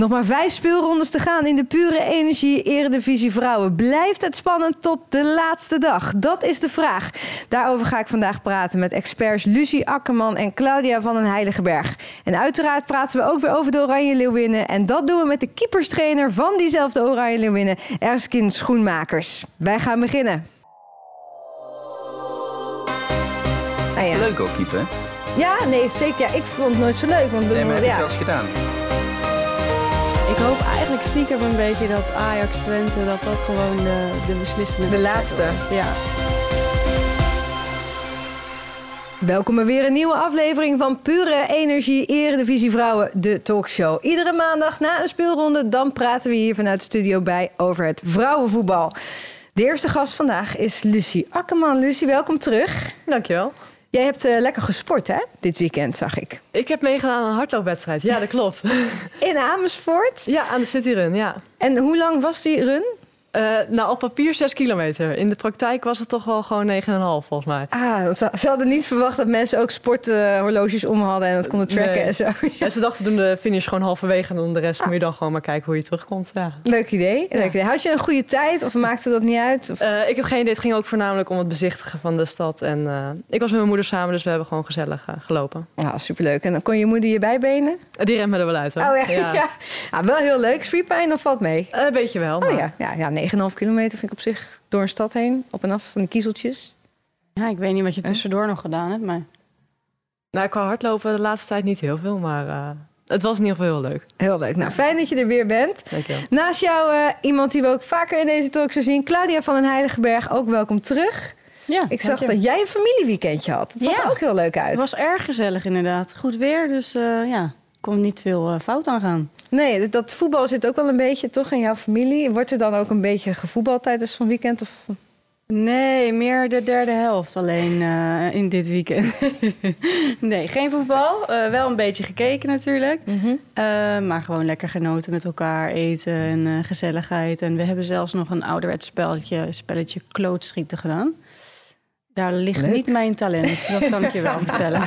Nog maar vijf speelrondes te gaan in de pure energie Eredivisie Vrouwen. Blijft het spannend tot de laatste dag? Dat is de vraag. Daarover ga ik vandaag praten met experts Lucie Akkerman en Claudia van den Heiligenberg. En uiteraard praten we ook weer over de Oranje Leeuwinnen. En dat doen we met de keeperstrainer van diezelfde Oranje Leeuwinnen, Erskine Schoenmakers. Wij gaan beginnen. Nou ja. Leuk ook keeper. Ja, nee, zeker. Ja, ik vond het nooit zo leuk. Want nee, maar heb je ja. het wel eens gedaan? Ik hoop eigenlijk stiekem een beetje dat Ajax Twente dat dat gewoon de, de beslissende De laatste. wordt. Ja. Welkom bij weer een nieuwe aflevering van Pure Energie Eredivisie Vrouwen, de talkshow. Iedere maandag na een speelronde, dan praten we hier vanuit de studio bij over het vrouwenvoetbal. De eerste gast vandaag is Lucie Akkerman. Lucie, welkom terug. Dankjewel. Jij hebt eh, lekker gesport, hè? Dit weekend, zag ik. Ik heb meegedaan aan een hardloopwedstrijd. Ja, dat klopt. In Amersfoort. ja, aan de City Run, ja. En hoe lang was die run? Eh, nou, op papier 6 kilometer. In de praktijk was het toch wel gewoon 9,5 volgens mij. Ah, ze, ze hadden niet verwacht dat mensen ook sporthorloges om hadden en dat konden tracken Nee. en zo. En ze dachten doen de finish gewoon halverwege en dan de rest moet je dan gewoon maar kijken hoe je terugkomt. Ja. Leuk idee. Leuk idee. Had je een goede tijd of maakte dat niet uit? Of- Eh, ik heb geen idee. Het ging ook voornamelijk om het bezichtigen van de stad. En eh, ik was met mijn moeder samen, dus we hebben gewoon gezellig gelopen. Ja, superleuk. En dan kon je moeder je bijbenen? Die remt me er wel uit hoor. Oh ja, ja. Ah, wel heel leuk. Spierpijn of valt mee? Eh, weet je wel. Oh maar- ja, ja, ja 9,5 kilometer vind ik op zich door een stad heen. Op en af van de kiezeltjes. ja, ik weet niet wat je tussendoor nog gedaan hebt, maar... Nou, qua hardlopen de laatste tijd niet heel veel, maar eh, het was in ieder geval heel leuk. Heel leuk. Nou, fijn dat je er weer bent. Dankjewel. Naast jou eh, iemand die we ook vaker in deze talk zullen zien. Claudia van den Heiligenberg, ook welkom terug. Ja, Ik zag dat jij een familieweekendje had. Dat zag Ja. er ook heel leuk uit. Het was erg gezellig inderdaad. Goed weer, dus eh, ja, kon niet veel fout aan gaan. Nee, dat- voetbal zit ook wel een beetje toch in jouw familie. Wordt er dan ook een beetje gevoetbald tijdens zo'n weekend? Of... Nee, meer de derde helft alleen eh, in dit weekend. nee, geen voetbal. Eh, wel een beetje gekeken natuurlijk. Eh, maar gewoon lekker genoten met elkaar, eten en eh, gezelligheid. En we hebben zelfs nog een ouderwets spelletje, spelletje klootschieten gedaan. Daar ligt Leuk. niet mijn talent, dat kan ik je wel vertellen.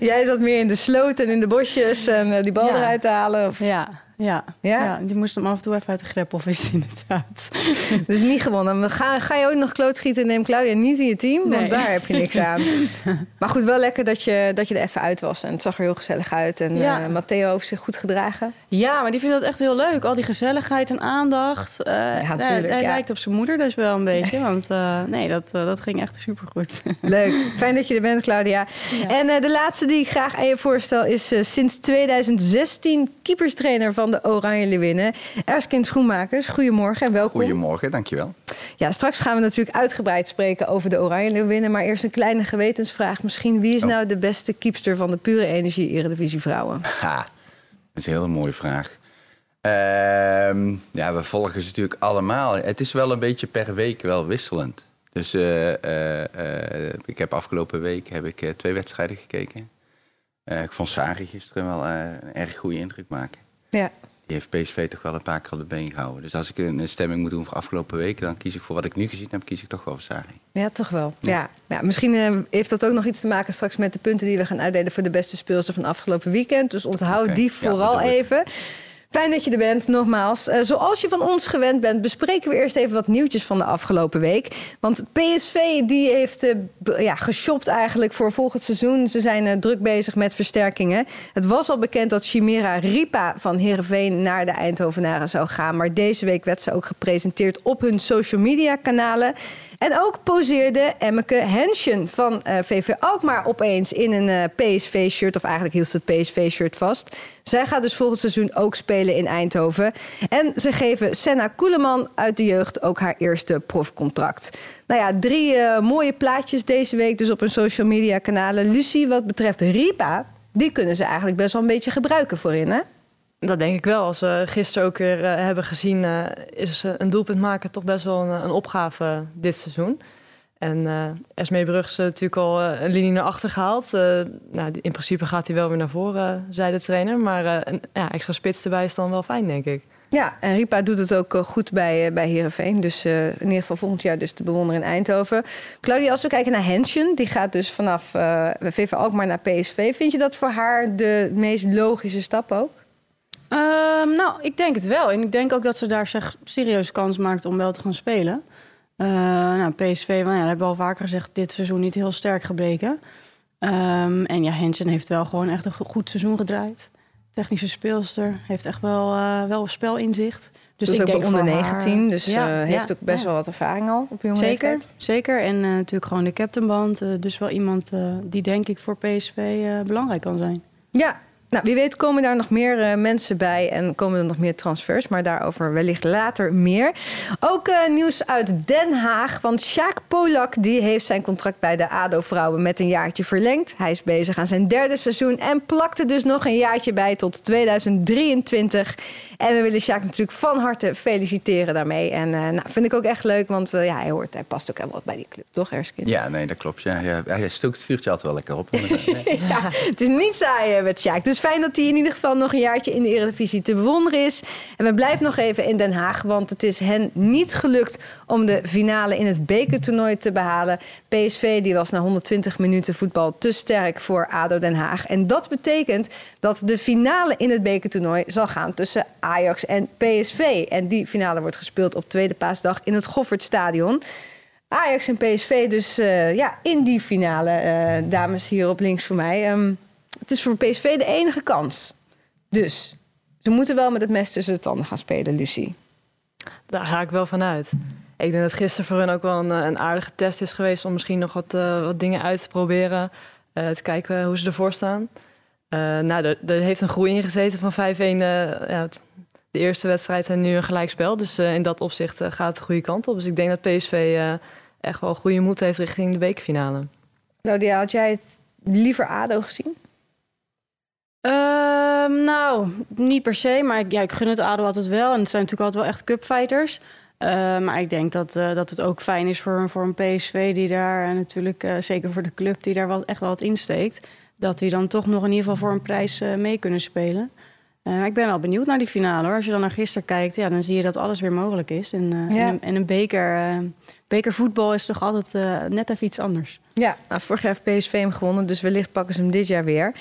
Jij zat meer in de sloot en in de bosjes en eh, die bal Ja. eruit te halen. Of... Ja, ja. Ja? ja? die moest hem af en toe even uit de greppel vissen inderdaad. Dus niet gewonnen. Ga, ga je ook nog klootschieten? Neem Claudia niet in je team, want daar heb je niks aan. maar goed, wel lekker dat je, dat je er even uit was. En het zag er heel gezellig uit. En Ja. eh, Matteo heeft zich goed gedragen. Ja, maar die vindt dat echt heel leuk. Al die gezelligheid en aandacht. Eh, hij- tuurlijk, hij ja. lijkt op zijn moeder dus wel een beetje. Want eh, nee, dat, dat ging echt supergoed. Leuk. Fijn dat je er bent, Claudia. En de laatste die ik graag aan je voorstel is sinds 2016 keeperstrainer van de Oranje Leeuwinnen. Erskine Schoenmakers, goedemorgen en welkom. Goedemorgen, dankjewel. Ja, straks gaan we natuurlijk uitgebreid spreken over de Oranje Leeuwinnen. Maar eerst een kleine gewetensvraag. Misschien wie is Oh. nou de beste keepster van de pure energie Eredivisie Vrouwen? Ha, dat is een hele mooie vraag. Ehm, ja, we volgen ze natuurlijk allemaal. Het is wel een beetje per week wel wisselend. Dus eh, eh, eh, ik heb afgelopen week heb ik, twee wedstrijden gekeken. Ik vond Sari gisteren wel een erg goede indruk maken. Ja. Die heeft PSV toch wel een paar keer op de been gehouden. Dus als ik een stemming moet doen voor afgelopen weken... dan kies ik voor wat ik nu gezien heb, kies ik toch wel voor Sari. Ja, toch wel. Ja. Ja. Ja, misschien eh, heeft dat ook nog iets te maken straks met de punten die we gaan uitdelen voor de beste speelster van afgelopen weekend. Dus onthoud die vooral even. Fijn dat je er bent, nogmaals. Eh, zoals je van ons gewend bent, bespreken we eerst even wat nieuwtjes van de afgelopen week. Want PSV die heeft eh, ja, geshopt eigenlijk voor volgend seizoen. Ze zijn eh, druk bezig met versterkingen. Het was al bekend dat Chimera Ripa van Heerenveen naar de Eindhovenaren zou gaan. Maar deze week werd ze ook gepresenteerd op hun social media kanalen. En ook poseerde Emmeke Hensjen van eh, VV Alkmaar opeens in een eh, PSV-shirt. Of eigenlijk hield ze het PSV-shirt vast. Zij gaat dus volgend seizoen ook spelen in Eindhoven. En ze geven Senna Koeleman uit de jeugd ook haar eerste profcontract. Nou ja, drie eh, mooie plaatjes deze week dus op hun social media kanalen. Lucie, wat betreft Ripa, die kunnen ze eigenlijk best wel een beetje gebruiken voorin, hè? Dat denk ik wel. Als we gisteren ook weer eh, hebben gezien, eh, is eh, een doelpunt maken toch best wel een, een opgave dit seizoen. En eh Esmee Brug is natuurlijk al een linie naar achter gehaald. Eh, nou, in principe gaat hij wel weer naar voren, zei de trainer. Maar een ja, extra spits erbij is dan wel fijn, denk ik. Ja, en Ripa doet het ook goed bij, bij Heerenveen. Dus in ieder geval volgend jaar dus te bewonderen in Eindhoven. Claudia, als we kijken naar Hensjen, die gaat dus vanaf eh VV Alkmaar naar PSV. Vind je dat voor haar de meest logische stap ook? Ehm, nou, ik denk het wel. En ik denk ook dat ze daar zich serieus kans maakt om wel te gaan spelen. Uh, nou, PSV, well, ja, hebben we al vaker gezegd, dit seizoen niet heel sterk gebleken. Um, en ja, Hensen heeft wel gewoon echt een goed seizoen gedraaid. Technische speelster, heeft echt wel, uh, wel spelinzicht. Dus Doet ik denk onder 19, dus ja, uh, heeft ook best ja. wel wat ervaring al op jonge zeker, leeftijd. Zeker, en uh, natuurlijk gewoon de captainband. Uh, dus wel iemand die denk ik voor PSV belangrijk kan zijn. Ja, nou, wie weet komen daar nog meer uh, mensen bij en komen er nog meer transfers. Maar daarover wellicht later meer. Ook uh, nieuws uit Den Haag. Want Sjaak Polak die heeft zijn contract bij de ADO-vrouwen met een jaartje verlengd. Hij is bezig aan zijn derde seizoen en plakte dus nog een jaartje bij tot 2023. En we willen Sjaak natuurlijk van harte feliciteren daarmee. En uh, nou, vind ik ook echt leuk, want ja, hij, hoort, hij past ook helemaal bij die club, toch Erskine? Ja, nee, dat klopt. Ja. Ja, hij stookt het vuurtje altijd wel lekker op. ja, het is niet saai met Sjaak. Dus fijn dat hij in ieder geval nog een jaartje in de Eredivisie te bewonderen is. En we blijven nog even in Den Haag, want het is hen niet gelukt om de finale in het bekertoernooi te behalen. PSV die was na 120 minuten voetbal te sterk voor ADO Den Haag. En dat betekent dat de finale in het bekertoernooi zal gaan tussen Ajax en PSV. En die finale wordt gespeeld op tweede paasdag in het Goffertstadion. Ajax en PSV dus uh, ja, in die finale, uh, dames hier op links voor mij. Um, het is voor PSV de enige kans. Dus ze moeten wel met het mes tussen de tanden gaan spelen, Lucie. Daar ga ik wel van uit. Ik denk dat gisteren voor hen ook wel een, eh, een aardige test is geweest om misschien nog wat, uh, wat dingen uit te proberen. Uh, te kijken hoe ze ervoor staan. Uh, nou, er, er, heeft een groei in gezeten van 5-1. ja, de eerste wedstrijd en nu een gelijkspel. Dus in dat opzicht gaat het de goede kant op. Dus ik denk dat PSV echt wel goede moed heeft richting de bekerfinale. Claudia, had jij het liever ADO gezien? Uh, nou, niet per se, maar ik, ja, ik gun het ADO altijd wel. En het zijn natuurlijk altijd wel echt cupfighters. Uh, maar ik denk dat, uh, dat het ook fijn is voor, voor een PSV die daar... en natuurlijk uh, zeker voor de club die daar wel, echt wel wat insteekt... dat die dan toch nog in ieder geval voor een prijs mee kunnen spelen. ik ben wel benieuwd naar die finale. Hoor. Als je dan naar gisteren kijkt, ja, dan zie je dat alles weer mogelijk is. En, ja. en, en een beker, bekervoetbal is toch altijd net even iets anders. Ja, nou, vorig jaar heeft PSV hem gewonnen, dus wellicht pakken ze hem dit jaar weer.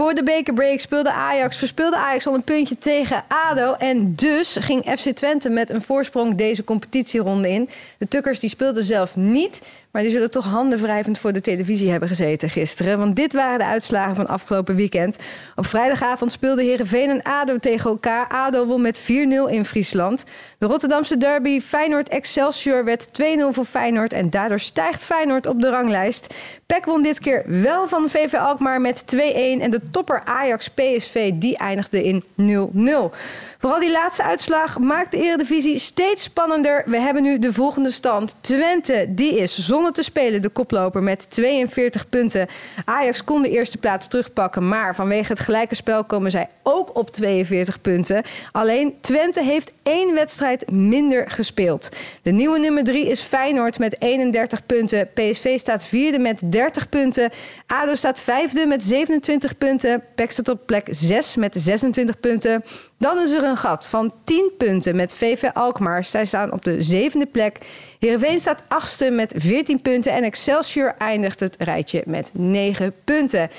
Voor de bekerbreak speelde Ajax, verspeelde Ajax al een puntje tegen ADO. En dus ging FC Twente met een voorsprong deze competitieronde in. De Tukkers die speelden zelf niet, maar die zullen toch handenwrijvend voor de televisie hebben gezeten gisteren. Want dit waren de uitslagen van afgelopen weekend. Op vrijdagavond speelden Heerenveen en ADO tegen elkaar. ADO won met 4-0 in Friesland. De Rotterdamse derby Feyenoord-Excelsior werd 2-0 voor Feyenoord. En daardoor stijgt Feyenoord op de ranglijst. PEC won dit keer wel van VV Alkmaar met 2-1. En de topper Ajax-PSV die eindigde in 0-0. Vooral die laatste uitslag maakt de Eredivisie steeds spannender. We hebben nu de volgende stand. Twente, die is zonder te spelen de koploper met 42 punten. Ajax kon de eerste plaats terugpakken, maar vanwege het gelijke spel komen zij ook op 42 punten. Alleen Twente heeft één wedstrijd minder gespeeld. De nieuwe nummer 3 is Feyenoord met 31 punten. PSV staat vierde met 30 punten. ADO staat vijfde met 27 punten. PEC staat op plek 6 met 26 punten. Dan is er een gat van 10 punten met VV Alkmaar. Zij staan op de zevende plek. Heerenveen staat achtste met 14 punten. En Excelsior eindigt het rijtje met 9 punten.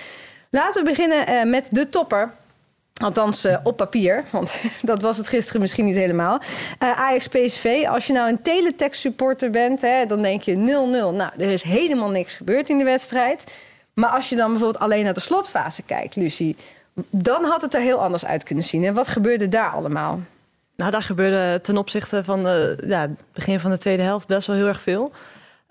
Laten we beginnen uh, met de topper. Althans, uh, op papier, want dat was het gisteren misschien niet helemaal. Uh, Ajax PSV, als je nou een teletext supporter bent, hè, dan denk je 0-0. Nou, er is helemaal niks gebeurd in de wedstrijd. Maar als je dan bijvoorbeeld alleen naar de slotfase kijkt, Lucie... dan had het er heel anders uit kunnen zien. En wat gebeurde daar allemaal? Nou, daar gebeurde ten opzichte van de, ja, het begin van de tweede helft best wel heel erg veel.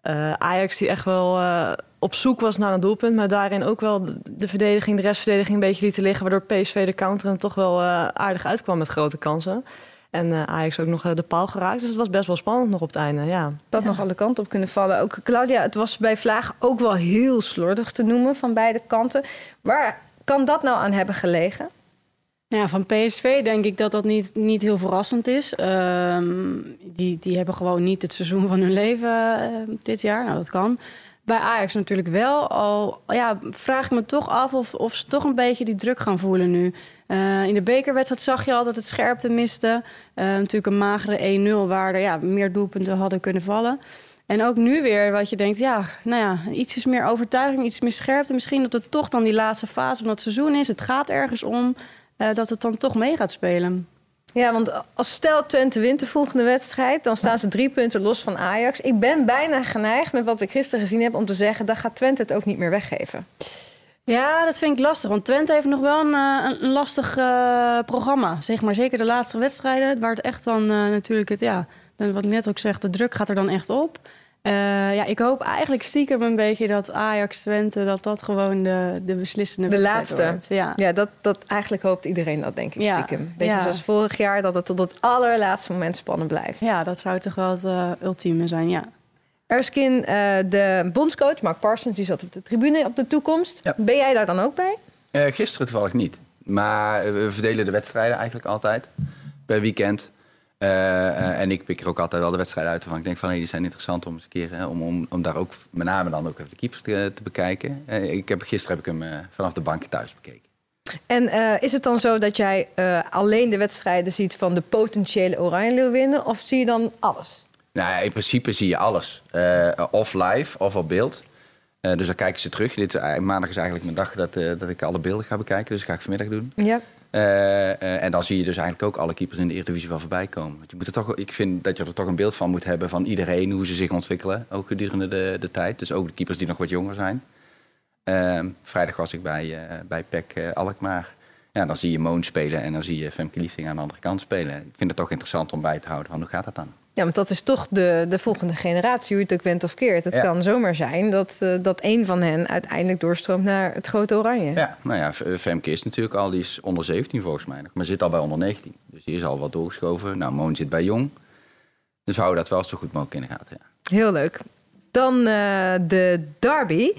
Uh, Ajax die echt wel uh, op zoek was naar een doelpunt, maar daarin ook wel de verdediging, de restverdediging een beetje lieten liggen, waardoor PSV de counter toch wel uh, aardig uitkwam met grote kansen. En Ajax ook nog de paal geraakt. Dus het was best wel spannend nog op het einde. Ja. Dat ja. nog alle kanten op kunnen vallen. Ook Claudia, het was bij Vlaag ook wel heel slordig te noemen van beide kanten. Waar kan dat nou aan hebben gelegen? Ja, van PSV denk ik dat dat niet, niet heel verrassend is. Um, die, die hebben gewoon niet het seizoen van hun leven uh, dit jaar. Nou, dat kan. Bij Ajax natuurlijk wel. Al ja, vraag ik me toch af of, of ze toch een beetje die druk gaan voelen nu. Uh, in de bekerwedstrijd zag je al dat het scherpte miste. Uh, natuurlijk een magere 1-0 waar er ja, meer doelpunten hadden kunnen vallen. En ook nu weer wat je denkt, ja, nou ja, iets is meer overtuiging, iets meer scherpte. Misschien dat het toch dan die laatste fase van het seizoen is. Het gaat ergens om. eh, dat het dan toch mee gaat spelen. Ja, want als stel Twente wint de volgende wedstrijd, dan staan ze drie punten los van Ajax. Ik ben bijna geneigd met wat ik gisteren gezien heb om te zeggen, dan gaat Twente het ook niet meer weggeven. Ja, dat vind ik lastig. Want Twente heeft nog wel een, eh, een lastig eh, programma. Zeg maar zeker de laatste wedstrijden. Waar het echt dan natuurlijk het, ja, dan wat ik net ook zeg, de druk gaat er dan echt op. Eh, ja, ik hoop eigenlijk stiekem een beetje dat Ajax Twente dat dat gewoon de, de beslissende De wedstrijd laatste. wordt. Ja. Ja, dat, dat eigenlijk hoopt iedereen dat, denk ik, Ja, stiekem. Beetje ja. zoals vorig jaar, dat het tot het allerlaatste moment spannend blijft. ja, dat zou toch wel het eh, ultieme zijn, ja. Erskine, eh, de bondscoach, Mark Parsons, die zat op de tribune op de toekomst. Ja. Ben jij daar dan ook bij? Eh, gisteren toevallig niet. Maar we verdelen de wedstrijden eigenlijk altijd per weekend. Eh, eh, en ik pik er ook altijd wel de wedstrijden uit waarvan ik denk van hey, die zijn interessant om eens een keer hè, om, om, om daar ook met name dan ook even de keepers te, te bekijken. Eh, ik heb, gisteren heb ik hem vanaf de bank thuis bekeken. En is het dan zo dat jij alleen de wedstrijden ziet van de potentiële Oranje winnen? Of zie je dan alles? Nou, ja, in principe zie je alles. Of live of op beeld. Dus dan kijken ze terug. Dit, maandag is eigenlijk mijn dag dat, dat ik alle beelden ga bekijken. Dus dat ga ik vanmiddag doen. Ja. Eh, eh, en dan zie je dus eigenlijk ook alle keepers in de Eredivisie wel voorbij komen. Want je moet er toch, ik vind dat je er toch een beeld van moet hebben van iedereen, hoe ze zich ontwikkelen. Ook gedurende de, de tijd. Dus ook de keepers die nog wat jonger zijn. Ehm, vrijdag was ik bij, eh bij PEC Alkmaar. Ja, dan zie je Moon spelen en dan zie je Femke Liefding aan de andere kant spelen. Ik vind het toch interessant om bij te houden van hoe gaat dat dan? Ja, want dat is toch de, de volgende generatie, hoe je het ook went of keert. Het Ja. kan zomaar zijn dat, eh, dat een van hen uiteindelijk doorstroomt naar het grote Oranje. Ja, nou ja, V- Femke is natuurlijk al, die is onder 17 volgens mij nog, maar zit al bij onder 19. Dus die is al wat doorgeschoven. Nou, Moon zit bij Jong. Dus we houden dat wel zo goed mogelijk in de gaten. Ja. Heel leuk. Dan eh, de derby.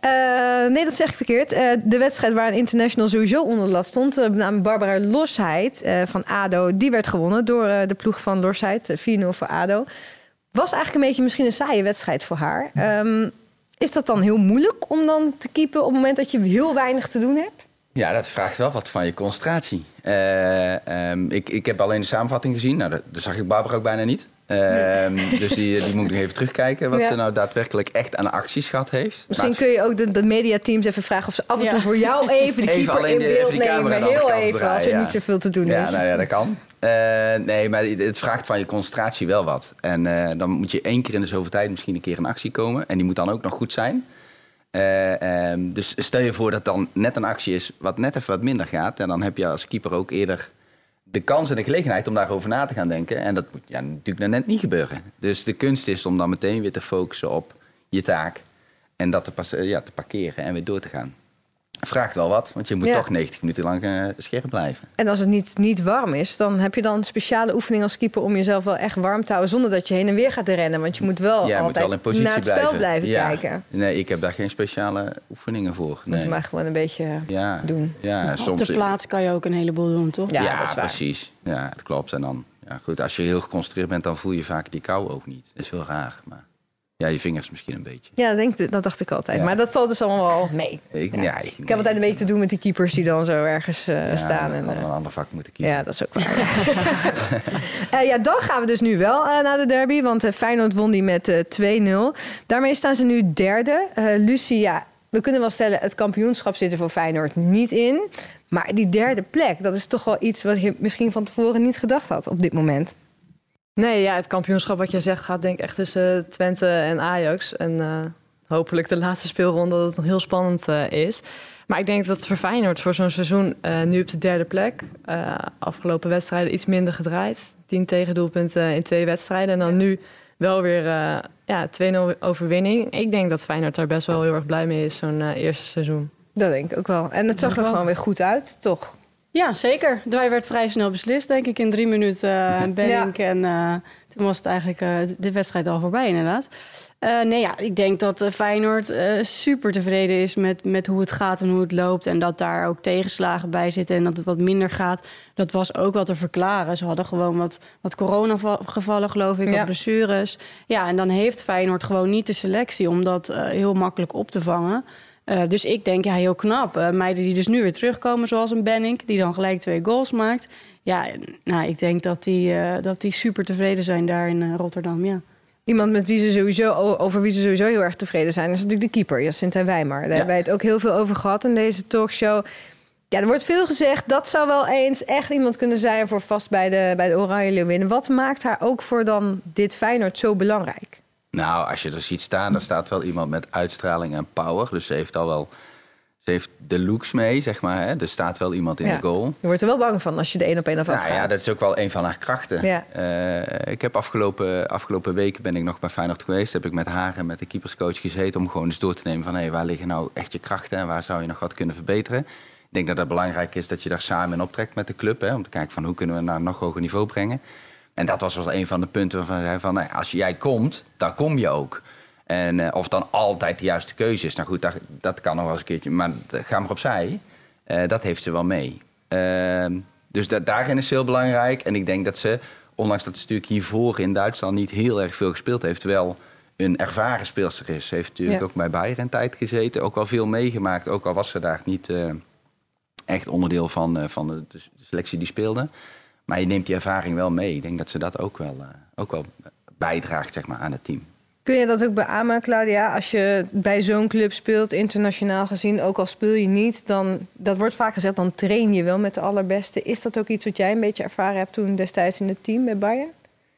Eh, nee, dat zeg ik verkeerd. Eh, de wedstrijd waar een international sowieso onder de lat stond, namelijk Barbara Losheid van ADO, die werd gewonnen door de ploeg van Losheid, eh, 4-0 voor ADO. Was eigenlijk een beetje misschien een saaie wedstrijd voor haar. Ehm, is dat dan heel moeilijk om dan te keepen op het moment dat je heel weinig te doen hebt? Ja, dat vraagt wel wat van je concentratie. Eh, ehm, ik, ik heb alleen de samenvatting gezien. Nou, dat zag ik Barbara ook bijna niet. Ehm, dus die, die moet ik nog even terugkijken. Wat Ja. ze nou daadwerkelijk echt aan acties gehad heeft. Misschien kun je ook de, de mediateams even vragen of ze af en toe Ja. voor jou even de Even keeper alleen in de- beeld even nemen. Heel even, als er niet ja. zoveel te doen ja, is. nou ja, dat kan. Eh, nee, maar het vraagt van je concentratie wel wat. En eh, dan moet je één keer in de zoveel tijd misschien een keer in actie komen. En die moet dan ook nog goed zijn. Eh, ehm, dus stel je voor dat dan net een actie is wat net even wat minder gaat. En dan heb je als keeper ook eerder de kans en de gelegenheid om daarover na te gaan denken. En dat moet ja, natuurlijk net niet gebeuren. Dus de kunst is om dan meteen weer te focussen op je taak. En dat te, eh, ja, te parkeren en weer door te gaan. Vraagt wel wat, want je moet Ja. toch 90 minuten lang eh, scherp blijven. En als het niet, niet warm is, dan heb je dan een speciale oefening als keeper om jezelf wel echt warm te houden zonder dat je heen en weer gaat rennen. Want je moet wel ja, moet altijd wel in positie naar het blijven. spel blijven Ja. kijken. Nee, ik heb daar geen speciale oefeningen voor. Moet Nee. je maar gewoon een beetje ja. doen. Ja, Op soms. de plaats kan je ook een heleboel doen, toch? Ja, Ja, dat is waar. precies. Ja, dat klopt. En dan, ja, goed, als je heel geconcentreerd bent, dan voel je vaak die kou ook niet. Dat is heel raar. Maar ja, je vingers misschien een beetje. Ja, dat, denk, dat dacht ik altijd. Ja. Maar dat valt dus allemaal wel mee. Ik, Ja. ja. Ik heb altijd een beetje te doen met die keepers die dan zo ergens eh, staan. En, eh, een ander vak moeten kiezen. ja, dat is ook waar. Eh, ja, dan gaan we dus nu wel naar de derby. Want Feyenoord won die met eh 2-0. Daarmee staan ze nu derde. Lucie, ja, we kunnen wel stellen... het kampioenschap zit er voor Feyenoord niet in. Maar die derde plek, dat is toch wel iets... wat je misschien van tevoren niet gedacht had op dit moment. Nee, ja, het kampioenschap wat jij zegt gaat denk ik echt tussen Twente en Ajax. En eh, hopelijk de laatste speelronde dat het nog heel spannend eh, is. Maar ik denk dat het voor Feyenoord voor zo'n seizoen eh, nu op de derde plek... afgelopen wedstrijden iets minder gedraaid. Tien tegendoelpunten in twee wedstrijden. En dan nu wel weer ja, 2-0 overwinning. Ik denk dat Feyenoord daar best wel heel erg blij mee is, zo'n eerste seizoen. Dat denk ik ook wel. En het zag er gewoon weer goed uit, toch? Ja, zeker. Hij werd vrij snel beslist, denk ik, in drie minuten. Uh, Benink en uh, toen was het eigenlijk uh, de wedstrijd al voorbij, inderdaad. Uh, nee, ja, ik denk dat Feyenoord super tevreden is met, met hoe het gaat en hoe het loopt. En dat daar ook tegenslagen bij zitten en dat het wat minder gaat. Dat was ook wel te verklaren. Ze hadden gewoon wat, wat coronagevallen, geloof ik, ja. of blessures. Ja, en dan heeft Feyenoord gewoon niet de selectie om dat heel makkelijk op te vangen. Uh, dus ik denk, ja, heel knap. Uh, meiden die dus nu weer terugkomen, zoals een Benning, die dan gelijk twee goals maakt. Ja, nou, ik denk dat die, uh, dat die super tevreden zijn daar in Rotterdam, ja. Iemand met wie ze sowieso, over wie ze sowieso heel erg tevreden zijn, is natuurlijk de keeper, Jacinta Wijmar. Daar ja. hebben wij het ook heel veel over gehad in deze talkshow. Ja, er wordt veel gezegd. Dat zou wel eens echt iemand kunnen zijn voor vast bij de, bij de Oranje Leeuwinnen. Wat maakt haar ook voor dan dit Feyenoord zo belangrijk? Nou, als je er ziet staan, dan staat wel iemand met uitstraling en power. Dus ze heeft al wel ze heeft de looks mee, zeg maar. Hè? Er staat wel iemand in Ja. de goal. Je wordt er wel bang van als je de één op één af Nou ja, dat is ook wel een van haar krachten. Ja. Eh, ik heb afgelopen, afgelopen weken ben ik nog bij Feyenoord geweest. Heb ik met haar en met de keeperscoach gezeten om gewoon eens door te nemen van hé, waar liggen nou echt je krachten en waar zou je nog wat kunnen verbeteren. Ik denk dat het belangrijk is dat je daar samen in optrekt met de club. Hè, om te kijken van hoe kunnen we naar een nog hoger niveau brengen. En dat was wel een van de punten waarvan hij van nou ja, als jij komt, dan kom je ook. En eh, of dan altijd de juiste keuze is. Nou goed, dat, dat kan nog wel eens een keertje. Maar ga maar opzij. Eh, dat heeft ze wel mee. Ehm, dus dat, daarin is ze heel belangrijk. En ik denk dat ze, ondanks dat ze natuurlijk hiervoor in Duitsland niet heel erg veel gespeeld heeft, wel een ervaren speelster is. Ze heeft natuurlijk Ja. ook bij Bayern een tijd gezeten. Ook wel veel meegemaakt. Ook al was ze daar niet eh, echt onderdeel van, van de selectie die speelde. Maar je neemt die ervaring wel mee. Ik denk dat ze dat ook wel, eh, ook wel bijdraagt zeg maar, aan het team. Kun je dat ook beamen, Claudia? Als je bij zo'n club speelt, internationaal gezien, ook al speel je niet, dan, dat wordt vaak gezegd, dan train je wel met de allerbeste. Is dat ook iets wat jij een beetje ervaren hebt toen destijds in het team bij Bayern?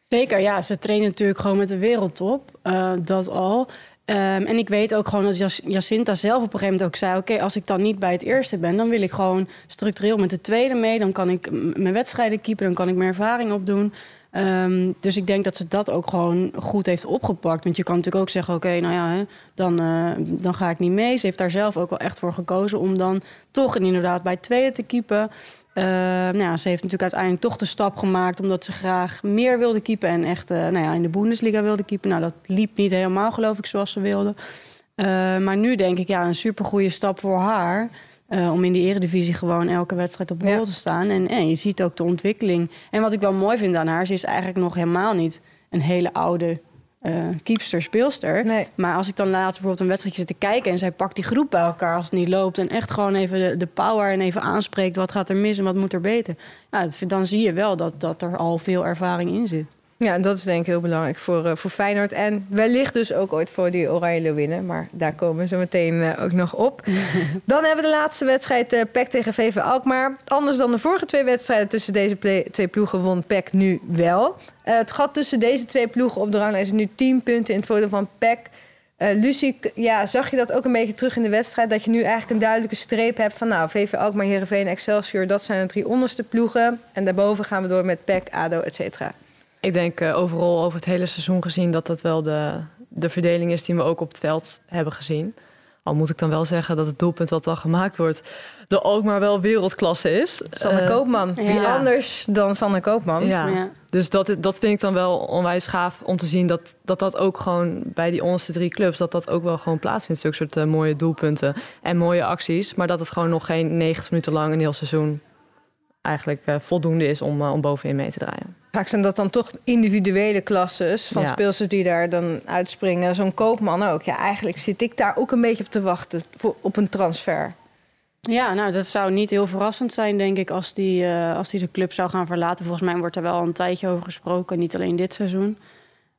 Zeker, ja. Ze trainen natuurlijk gewoon met de wereldtop. eh, dat al. Ehm, en ik weet ook gewoon dat Jacinta zelf op een gegeven moment ook zei... oké, als ik dan niet bij het eerste ben... dan wil ik gewoon structureel met de tweede mee. Dan kan ik mijn wedstrijden keepen, dan kan ik mijn ervaring opdoen. Ehm, dus ik denk dat ze dat ook gewoon goed heeft opgepakt. Want je kan natuurlijk ook zeggen, oké, nou ja, hè, dan, eh, dan ga ik niet mee. Ze heeft daar zelf ook wel echt voor gekozen om dan toch inderdaad bij het tweede te keepen. Eh, nou ja, ze heeft natuurlijk uiteindelijk toch de stap gemaakt... omdat ze graag meer wilde keepen en echt eh, nou ja, in de Bundesliga wilde keepen. Nou, dat liep niet helemaal, geloof ik, zoals ze wilde. Eh, maar nu denk ik, ja, een supergoeie stap voor haar... eh, om in de eredivisie gewoon elke wedstrijd op goal Ja. te staan. En, en je ziet ook de ontwikkeling. En wat ik wel mooi vind aan haar... ze is eigenlijk nog helemaal niet een hele oude eh keepster, speelster. Nee. Maar als ik dan later bijvoorbeeld een wedstrijdje zit te kijken... en zij pakt die groep bij elkaar als het niet loopt... en echt gewoon even de, de power en even aanspreekt... wat gaat er mis en wat moet er beter. Nou, dat, dan zie je wel dat, dat er al veel ervaring in zit. Ja, dat is denk ik heel belangrijk voor, eh, voor Feyenoord. En wellicht dus ook ooit voor die Oranje Leeuwinnen. Maar daar komen we zo meteen eh, ook nog op. Dan hebben we de laatste wedstrijd eh PEC tegen VV Alkmaar. Anders dan de vorige twee wedstrijden tussen deze twee ploegen won PEC nu wel. Het gat tussen deze twee ploegen op de ranglijst is nu 10 punten in het voordeel van PEC. Lucie, ja, zag je dat ook een beetje terug in de wedstrijd? Dat je nu eigenlijk een duidelijke streep hebt van... nou, VV Alkmaar, Heerenveen, Excelsior... dat zijn de drie onderste ploegen. En daarboven gaan we door met PEC, ADO, et cetera. Ik denk eh, overal over het hele seizoen gezien dat dat wel de, de verdeling is die we ook op het veld hebben gezien. Al moet ik dan wel zeggen dat het doelpunt wat dan gemaakt wordt, de Alkmaar wel wereldklasse is. Sanne Eh, Koopman. Wie ja. anders dan Sanne Koopman? Ja. Ja. Dus dat, dat vind ik dan wel onwijs gaaf om te zien dat, dat dat ook gewoon bij die onderste drie clubs, dat dat ook wel gewoon plaatsvindt. Zulke soort eh, mooie doelpunten en mooie acties. Maar dat het gewoon nog geen 90 minuten lang een heel seizoen eigenlijk eh, voldoende is om, eh, om bovenin mee te draaien. Vaak zijn dat dan toch individuele klasses van Ja. speelsters die daar dan uitspringen. Zo'n Koopman ook. Ja, eigenlijk zit ik daar ook een beetje op te wachten voor, op een transfer. Ja, nou, dat zou niet heel verrassend zijn, denk ik, als die, eh, als die de club zou gaan verlaten. Volgens mij wordt er wel een tijdje over gesproken, niet alleen dit seizoen.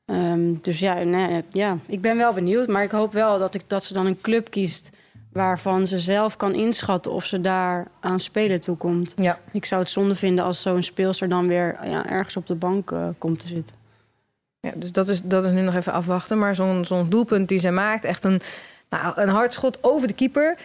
Ehm, dus ja, nee, ja, ik ben wel benieuwd. Maar ik hoop wel dat, ik, dat ze dan een club kiest waarvan ze zelf kan inschatten of ze daar aan spelen toekomt. Ja. Ik zou het zonde vinden als zo'n speelster dan weer ja, ergens op de bank eh, komt te zitten. Ja, dus dat is, dat is nu nog even afwachten. Maar zo'n zo'n doelpunt die zij maakt, echt een, nou, een hard schot over de keeper.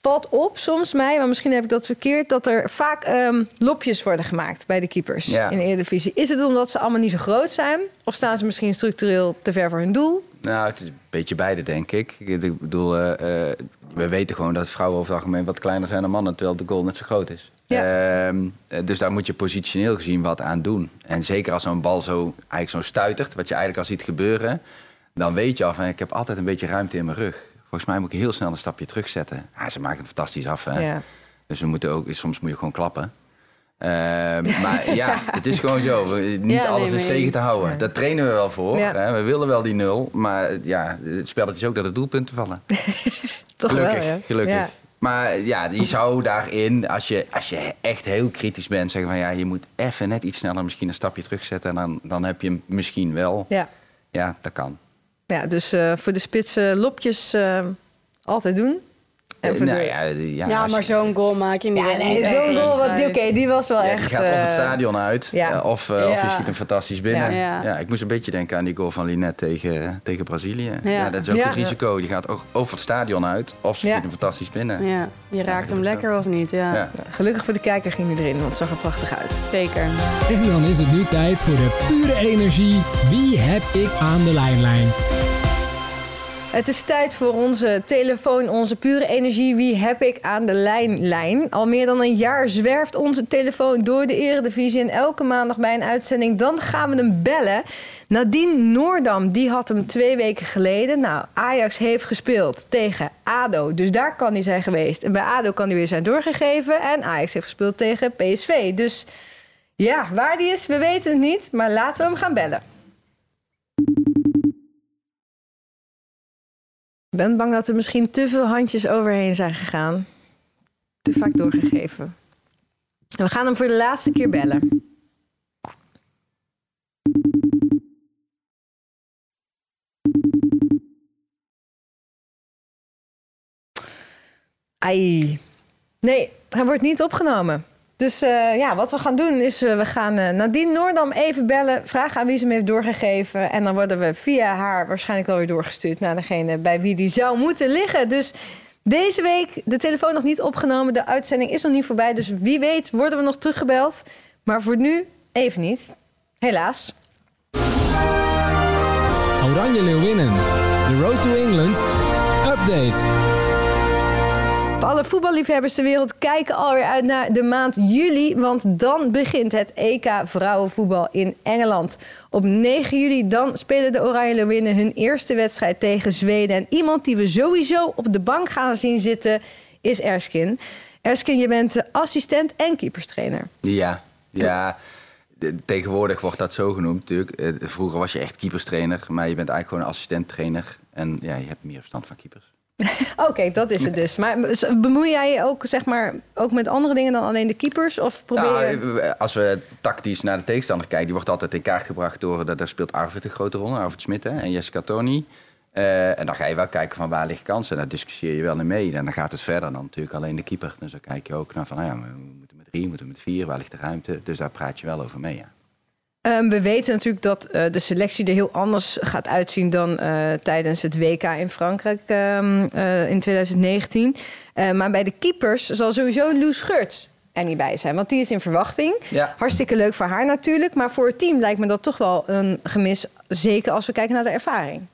Valt op soms mij, maar misschien heb ik dat verkeerd... dat er vaak ehm, lopjes worden gemaakt bij de keepers Ja. in de Eredivisie. Is het omdat ze allemaal niet zo groot zijn? Of staan ze misschien structureel te ver voor hun doel? Nou, het is een beetje beide, denk ik. Ik bedoel, eh, eh, we weten gewoon dat vrouwen over het algemeen wat kleiner zijn dan mannen, terwijl de goal net zo groot is. Ehm, eh, dus daar moet je positioneel gezien wat aan doen. En zeker als zo'n bal zo, eigenlijk zo stuitert, wat je eigenlijk al ziet gebeuren, dan weet je al van ik heb altijd een beetje ruimte in mijn rug. Volgens mij moet ik heel snel een stapje terugzetten. Ah, ze maken het fantastisch af. Hè? Ja. Dus we moeten ook, soms moet je gewoon klappen. Ehm, maar ja, het is gewoon zo. We- Niet Ja, alles nee, is tegen te houden. Ja. Daar trainen we wel voor. Ja. Hè? We willen wel die nul. Maar ja, het spelletje is ook dat de doelpunten vallen. Toch gelukkig, wel, gelukkig. Maar ja, je zou daarin, als je, als je echt heel kritisch bent, zeggen van ja, je moet even net iets sneller misschien een stapje terugzetten. En dan, dan heb je hem misschien wel. Ja. Ja, dat kan. Ja, dus eh, voor de spitsen lopjes eh, altijd doen. Eh, nou ja, ja, maar je- zo'n goal maak je niet. Ja, nee, zo'n goal, wat- oké, die was wel ja, echt... die gaat of het eh, stadion uit, ja. eh, of, of je schiet hem fantastisch binnen. Ja. Ja. ik moest een beetje denken aan die goal van Linet tegen, tegen Brazilië. Ja. Ja. dat is ook Ja. een risico. Die gaat ook over het stadion uit, of ze Ja. schiet hem fantastisch binnen. Ja, je raakt hem lekker of niet, ja. Ja. Gelukkig voor de kijker ging hij erin, want het zag er prachtig uit. Zeker. En dan is het nu tijd voor de pure energie. Wie heb ik aan de lijnlijn? Het is tijd voor onze telefoon, onze pure energie. Wie heb ik aan de lijnlijn? Al meer dan een jaar zwerft onze telefoon door de Eredivisie. En elke maandag bij een uitzending, dan gaan we hem bellen. Nadine Noordam, die had hem twee weken geleden. Nou, Ajax heeft gespeeld tegen ADO. Dus daar kan hij zijn geweest. En bij ADO kan hij weer zijn doorgegeven. En Ajax heeft gespeeld tegen PSV. Dus ja, waar die is, we weten het niet. Maar laten we hem gaan bellen. Ik ben bang dat er misschien te veel handjes overheen zijn gegaan. Te vaak doorgegeven. We gaan hem voor de laatste keer bellen. Ai. Nee, hij wordt niet opgenomen. Dus eh, ja, wat we gaan doen is, eh, we gaan eh, Nadine Noordam even bellen. Vragen aan wie ze hem heeft doorgegeven. En dan worden we via haar waarschijnlijk wel weer doorgestuurd naar degene bij wie die zou moeten liggen. Dus deze week de telefoon nog niet opgenomen. De uitzending is nog niet voorbij. Dus wie weet worden we nog teruggebeld. Maar voor nu even niet. Helaas. Oranje Leeuwinnen. The Road to England. Update. Alle voetballiefhebbers ter wereld kijken alweer uit naar de maand juli. Want dan begint het EK vrouwenvoetbal in Engeland. Op 9 juli dan spelen de Oranje Leeuwinnen hun eerste wedstrijd tegen Zweden. En iemand die we sowieso op de bank gaan zien zitten is Erskin. Erskin, je bent assistent en keeperstrainer. Ja, ja. Tegenwoordig wordt dat zo genoemd natuurlijk. Eh, Vroeger was je echt keeperstrainer, maar je bent eigenlijk gewoon assistent-trainer. En ja, je hebt meer verstand van keepers. Oké, dat is het dus. Maar bemoei jij je ook, zeg maar, ook met andere dingen dan alleen de keepers? Of probeer je... Nou, eh, als we tactisch naar de tegenstander kijken, die wordt altijd in kaart gebracht door, dat- daar speelt Arvid een grote rol, Arvid Smit hè, en Jessica Tony. Eh, en dan ga je wel kijken van waar ligt kansen. En daar discussieer je wel in mee. En dan gaat het verder dan natuurlijk alleen de keeper. Dus dan kijk je ook naar van, nou ja, we moeten met drie, we moeten met vier, waar ligt de ruimte? Dus daar praat je wel over mee, ja. Ehm, we weten natuurlijk dat eh, de selectie er heel anders gaat uitzien dan eh, tijdens het WK in Frankrijk ehm, eh, in 2019. Eh, maar bij de keepers zal sowieso Loes Geurts er niet bij zijn, want die is in verwachting. Ja. Hartstikke leuk voor haar natuurlijk, maar voor het team lijkt me dat toch wel een gemis. Zeker als we kijken naar de ervaring.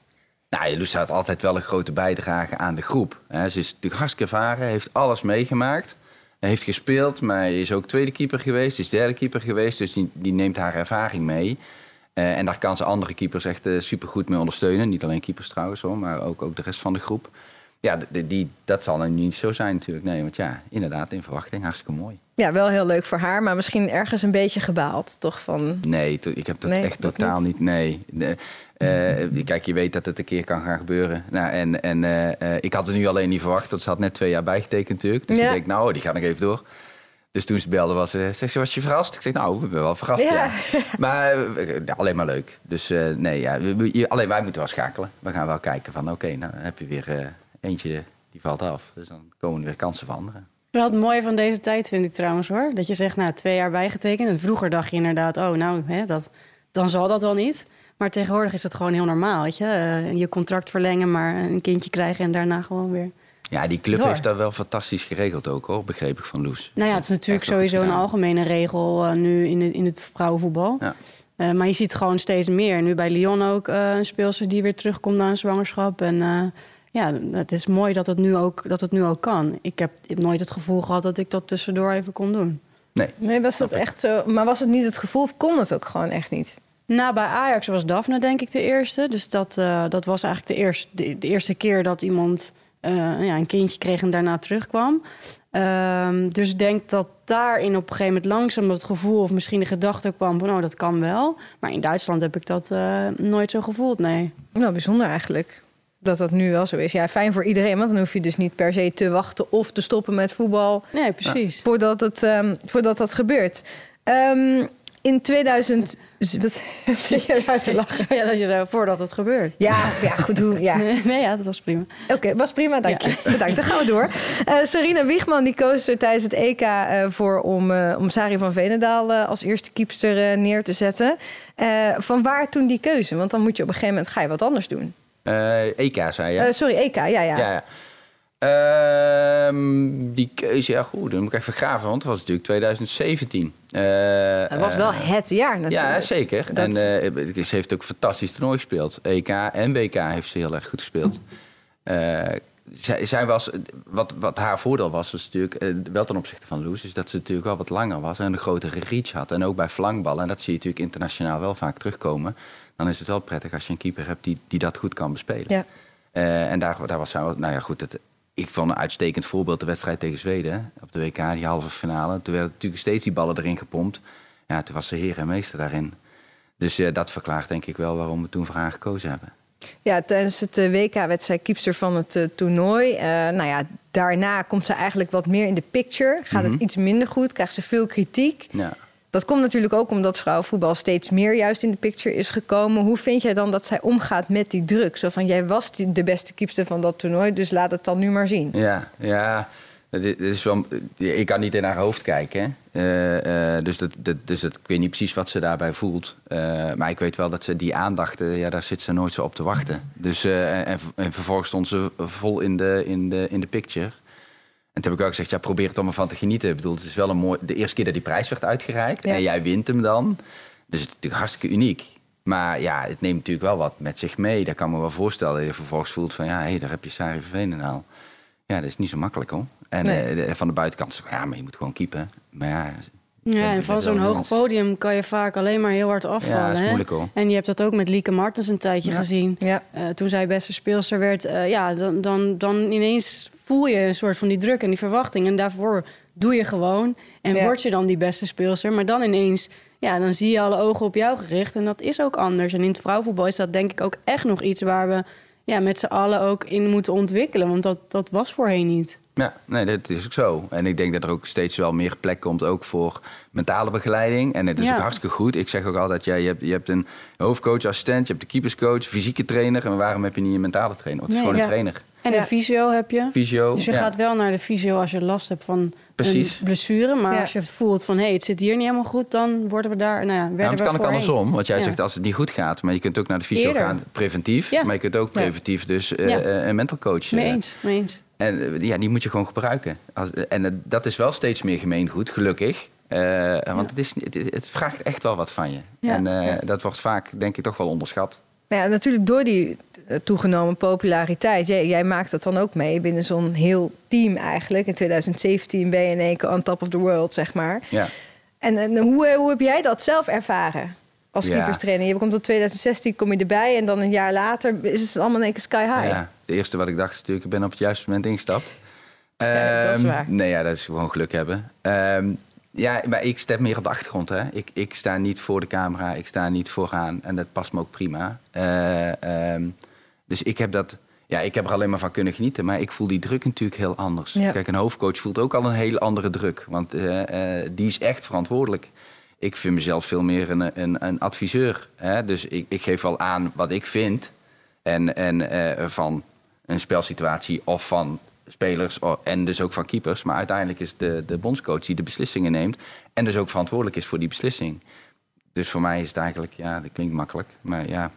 Nou, Loes had altijd wel een grote bijdrage aan de groep. Hè, Ze is natuurlijk hartstikke ervaren, heeft alles meegemaakt. Heeft gespeeld, maar is ook tweede keeper geweest, is derde keeper geweest. Dus die, die neemt haar ervaring mee. Eh, en daar kan ze andere keepers echt super supergoed mee ondersteunen. Niet alleen keepers trouwens, hoor, maar ook, ook de rest van de groep. Ja, die, dat zal nu niet zo zijn natuurlijk. Nee, want ja, inderdaad, in verwachting, hartstikke mooi. Ja, wel heel leuk voor haar, maar misschien ergens een beetje gebaald, toch? Van... Nee, ik heb dat Nee, echt totaal niet? niet. Nee. Eh, kijk, je weet dat het een keer kan gaan gebeuren. Nou, en en eh, eh, ik had het nu alleen niet verwacht. Want ze had net twee jaar bijgetekend natuurlijk. Dus Ja. ik denk, nou, die ga ik even door. Dus toen ze belde, was ze, zegt ze, was je verrast? Ik zeg, nou, ik ben wel verrast, Ja. ja. Maar alleen maar leuk. Dus eh, nee, ja, we- we- alleen wij moeten wel schakelen. We gaan wel kijken van, oké, nou heb je weer eentje die valt af. Dus dan komen er weer kansen van anderen. Wel het mooie van deze tijd vind ik trouwens hoor. Dat je zegt, nou, twee jaar bijgetekend. En vroeger dacht je inderdaad, oh, nou, hè, dat, dan zal dat wel niet. Maar tegenwoordig is het gewoon heel normaal, weet je. Eh, je contract verlengen, maar een kindje krijgen en daarna gewoon weer... Ja, die club Door. heeft dat wel fantastisch geregeld ook, hoor. Begreep ik van Loes. Nou ja, het is natuurlijk sowieso een algemene regel eh, nu in het, in het vrouwenvoetbal. Ja. Eh, maar je ziet gewoon steeds meer. Nu bij Lyon ook eh, een speelster die weer terugkomt na een zwangerschap. En eh, ja, het is mooi dat het, nu ook, dat het nu ook kan. Ik heb, ik heb nooit het gevoel gehad dat ik dat tussendoor even kon doen. Nee, Nee, was dat echt zo? Maar was het niet het gevoel of kon het ook gewoon echt niet? Nou, bij Ajax was Daphne denk ik de eerste. Dus dat, eh, dat was eigenlijk de eerste, de, de eerste keer dat iemand eh, ja, een kindje kreeg en daarna terugkwam. Ehm, dus ik denk dat daarin op een gegeven moment langzaam dat gevoel... of misschien de gedachte kwam van, oh, dat kan wel. Maar in Duitsland heb ik dat eh, nooit zo gevoeld, nee. Wel bijzonder eigenlijk. Dat dat nu wel zo is. Ja, fijn voor iedereen, want dan hoef je dus niet per se te wachten of te stoppen met voetbal Nee, precies. voordat, het, ehm, voordat dat gebeurt. Ehm, in 2000... Wat zit je eruit te lachen? Ja, dat je zo voordat het gebeurt. Ja, ja goed. Hoe, ja. Nee, ja, dat was prima. Oké, was prima, dank je. Bedankt, dan gaan we door. Uh, Sarina Wiegman die koos er tijdens het EK uh, voor om, uh, om Sari van Venendaal als eerste keepster neer te zetten. van waar toen die keuze? Want dan moet je op een gegeven moment ga je wat anders doen. EK, zei je? sorry, EK, ja, ja. ja, ja. Ehm, die keuze, ja goed, dan moet ik even graven, want het was natuurlijk 2017. Uh, het was wel het jaar natuurlijk. Ja, zeker. En uh, ze heeft ook fantastisch toernooi gespeeld. EK en WK heeft ze heel erg goed gespeeld. Uh, zij, zij, was, wat, wat haar voordeel was, was natuurlijk, wel ten opzichte van Loes, is dat ze natuurlijk wel wat langer was en een grotere reach had. En ook bij flankballen, en dat zie je natuurlijk internationaal wel vaak terugkomen. Dan is het wel prettig als je een keeper hebt die, die dat goed kan bespelen. Ja. en daar, daar was zij, nou ja goed, het, ik vond een uitstekend voorbeeld de wedstrijd tegen Zweden op de WK, die halve finale. Toen werden natuurlijk steeds die ballen erin gepompt. Ja, toen was ze heer en meester daarin. Dus uh, dat verklaart denk ik wel waarom we toen voor haar gekozen hebben. Ja, tijdens het eh, WK werd zij kiepster van het uh, toernooi. Uh, nou ja, daarna komt ze eigenlijk wat meer in de picture. Gaat het mhm. iets minder goed, krijgt ze veel kritiek. Ja. Dat komt natuurlijk ook omdat vrouwenvoetbal steeds meer juist in de picture is gekomen. Hoe vind jij dan dat zij omgaat met die druk? Zo van, jij was de beste keepster van dat toernooi, dus laat het dan nu maar zien. Ja, ja. Is wel, ik kan niet in haar hoofd kijken. Uh, dus, dat, dus dat, ik weet niet precies wat ze daarbij voelt. Uh, maar ik weet wel dat ze die aandacht, ja, daar zit ze nooit zo op te wachten. Dus, en, en, vervolgens stond ze vol in de, in de, in de picture. En toen heb ik ook gezegd, ja, probeer er dan maar van te genieten. Ik bedoel, het is wel een mooi... De eerste keer dat die prijs werd uitgereikt en jij wint hem dan. Dus het is natuurlijk hartstikke uniek. Maar ja, het neemt natuurlijk wel wat met zich mee. Dat kan me wel voorstellen. Dat je vervolgens voelt van, ja, hé, hey, daar heb je Sari Veenendaal. Ja, dat is niet zo makkelijk hoor. En nee. uh, van de buitenkant, ja, maar je moet gewoon keepen. Maar ja... Ja, en van zo'n hoog podium kan je vaak alleen maar heel hard afvallen. Ja, dat is moeilijk hoor. En je hebt dat ook met Lieke Martens een tijdje gezien. Ja. Uh, toen zij beste speelster werd, uh, ja, dan, dan, dan ineens voel je een soort van die druk en die verwachting. En daarvoor doe je gewoon. En word je dan die beste speelster. Maar dan ineens, ja, dan zie je alle ogen op jou gericht. En dat is ook anders. En in het vrouwenvoetbal is dat denk ik ook echt nog iets waar we ja, met z'n allen ook in moeten ontwikkelen. Want dat, dat was voorheen niet. Ja, nee, dat is ook zo. En ik denk dat er ook steeds wel meer plek komt ook voor mentale begeleiding. En het is ook hartstikke goed. Ik zeg ook altijd, ja, je, hebt, je hebt een hoofdcoach, assistent, je hebt de keeperscoach, fysieke trainer. En waarom heb je niet een mentale trainer? Want het is gewoon een trainer. En een fysio heb je. Fysio, dus je gaat wel naar de fysio als je last hebt van Precies. een blessure. Maar als je het voelt van hé, hey, het zit hier niet helemaal goed, dan worden we daar. Nou ja, werden nou, het kan ook andersom. Want jij zegt als het niet goed gaat, maar je kunt ook naar de fysio gaan preventief. Maar je kunt ook preventief dus uh, een mental coach. Mee eens, mee eens. En ja, die moet je gewoon gebruiken. Als, en dat is wel steeds meer gemeengoed, gelukkig. want het, is, het, vraagt echt wel wat van je. en dat wordt vaak, denk ik, toch wel onderschat. Ja, natuurlijk door die eh, toegenomen populariteit. Jij, jij maakt dat dan ook mee binnen zo'n heel team eigenlijk. In 2017 ben je in één keer on top of the world, zeg maar. Ja. En, en hoe, hoe heb jij dat zelf ervaren als ja. keeperstrainer? Je komt tot 2016, kom je erbij en dan een jaar later is het allemaal in één keer sky high. Ja, het eerste wat ik dacht is natuurlijk, ik ben op het juiste moment ingestapt. Ja, dat is ehm, waar. Nee, ja, dat is gewoon geluk hebben. Um, ja, maar ik step meer op de achtergrond. Hè. Ik, ik sta niet voor de camera, ik sta niet vooraan. En dat past me ook prima. Uh, um, dus ik heb dat. Ja, ik heb er alleen maar van kunnen genieten. Maar ik voel die druk natuurlijk heel anders. Kijk, een hoofdcoach voelt ook al een hele andere druk. Want uh, uh, die is echt verantwoordelijk. Ik vind mezelf veel meer een, een, een adviseur. Hè? Dus ik, ik geef wel aan wat ik vind. En, en uh, van een spelsituatie of van spelers en dus ook van keepers. Maar uiteindelijk is de, de bondscoach die de beslissingen neemt. En dus ook verantwoordelijk is voor die beslissing. Dus voor mij is het eigenlijk, ja, dat klinkt makkelijk. Maar ja,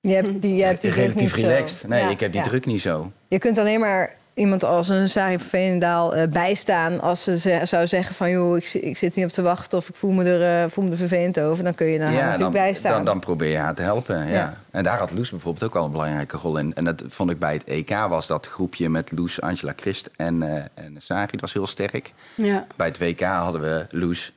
je hebt die, je hebt die relatief relaxed. Nee, ik heb die druk niet zo. Je kunt alleen maar iemand als een Sari van Veenendaal uh, bijstaan als ze zou zeggen van joh, ik, ik, zit niet op te wachten of ik voel me er, uh, voel me er vervelend over, dan kun je daar ja, natuurlijk bijstaan. Dan, dan probeer je haar te helpen. Ja. En daar had Loes bijvoorbeeld ook wel een belangrijke rol in. En dat vond ik bij het EK was dat groepje met Loes, Angela Christ en, uh, en Sari, dat was heel sterk. Ja. Bij het WK hadden we Loes,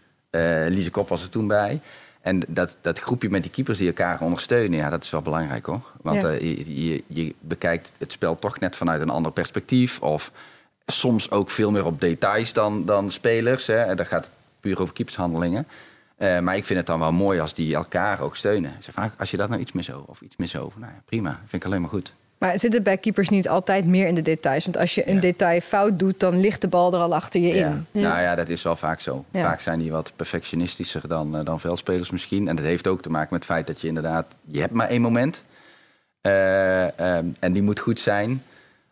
Lise Kop was er toen bij. En dat, dat groepje met die keepers die elkaar ondersteunen, ja, dat is wel belangrijk hoor. Want uh, je, je, je, bekijkt het spel toch net vanuit een ander perspectief. Of soms ook veel meer op details dan, dan spelers. Hè. En dat gaat puur over keepershandelingen. Uh, maar ik vind het dan wel mooi als die elkaar ook steunen. Van, als je dat nou iets meer zo of iets meer zo, nou ja, prima, vind ik alleen maar goed. Maar zit het bij keepers niet altijd meer in de details? Want als je een Ja. detail fout doet, dan ligt de bal er al achter je Ja. in. Nou ja, dat is wel vaak zo. Ja. Vaak zijn die wat perfectionistischer dan, eh, dan veldspelers misschien. En dat heeft ook te maken met het feit dat je inderdaad... Je hebt maar één moment. Eh, ehm, en die moet goed zijn.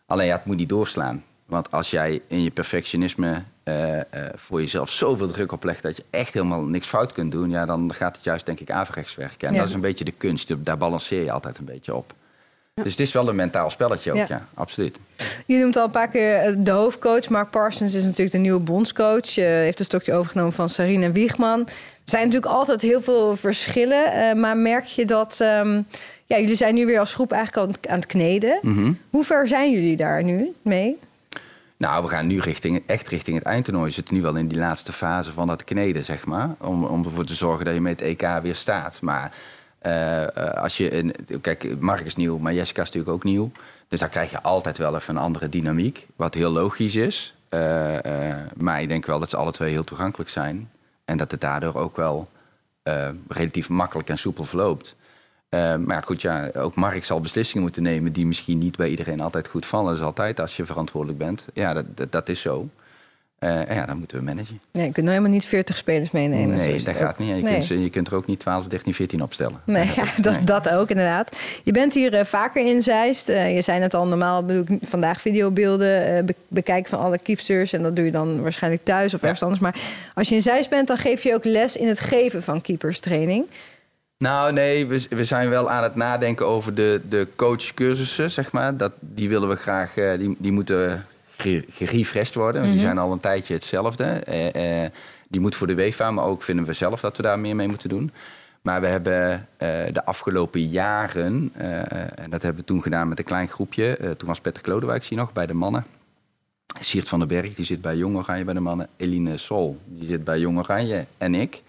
Alleen ja, het moet niet doorslaan. Want als jij in je perfectionisme eh, eh, voor jezelf zoveel druk oplegt... dat je echt helemaal niks fout kunt doen... Ja, dan gaat het juist denk ik averechts werken. En Ja. dat is een beetje de kunst. Daar balanceer je altijd een beetje op. Dus het is wel een mentaal spelletje ook, Ja. ja, absoluut. Je noemt al een paar keer eh, de hoofdcoach. Mark Parsons is natuurlijk de nieuwe bondscoach. Uh, heeft een stokje overgenomen van Sarina Wiegman. Er zijn natuurlijk altijd heel veel verschillen. Uh, maar merk je dat... Um, ja, jullie zijn nu weer als groep eigenlijk aan het, aan het kneden. Mm Hoe ver zijn jullie daar nu mee? Nou, we gaan nu richting, echt richting het eindtoernooi. We zitten nu wel in die laatste fase van dat kneden, zeg maar. Om, om ervoor te zorgen dat je met het EK weer staat. Maar als je... Kijk, Mark is nieuw, maar Jessica is natuurlijk ook nieuw. Dus daar krijg je altijd wel even een andere dynamiek. Wat heel logisch is. Uh, maar ik denk wel dat ze alle twee heel toegankelijk zijn. En dat het daardoor ook wel relatief makkelijk en soepel verloopt. Maar goed, ja, ook Mark zal beslissingen moeten nemen die misschien niet bij iedereen altijd goed vallen. Dat is altijd als je verantwoordelijk bent. Ja, dat, dat is zo. Uh, ja, dan moeten we managen. Nee, je kunt nou helemaal niet 40 spelers meenemen. Nee, dat gaat niet. Je, nee. kunt, je kunt er ook niet 12, 13, 14 opstellen. Nee, ja, dat, nee. dat ook inderdaad. Je bent hier uh, vaker in Zeist. Uh, je zei het al, normaal bedoel ik vandaag videobeelden be bekijken van alle keepsters. En dat doe je dan waarschijnlijk thuis of ja. ergens anders. Maar als je in Zeist bent, dan geef je ook les in het geven van keeperstraining. Nou, nee, we, we zijn wel aan het nadenken over de, de coachcursussen, zeg maar. Dat, die willen we graag, die, die moeten gerefreshed worden. Want mm -hmm. die zijn al een tijdje hetzelfde. Uh, uh, die moet voor de WEFA, maar ook vinden we zelf dat we daar meer mee moeten doen. Maar we hebben de afgelopen jaren, en dat hebben we toen gedaan met een klein groepje. toen was Patrick Lodewijk hier nog bij de mannen. Siert van den Berg, die zit bij Jong Oranje bij de mannen. Eline Sol, die zit bij Jong Oranje. En ik.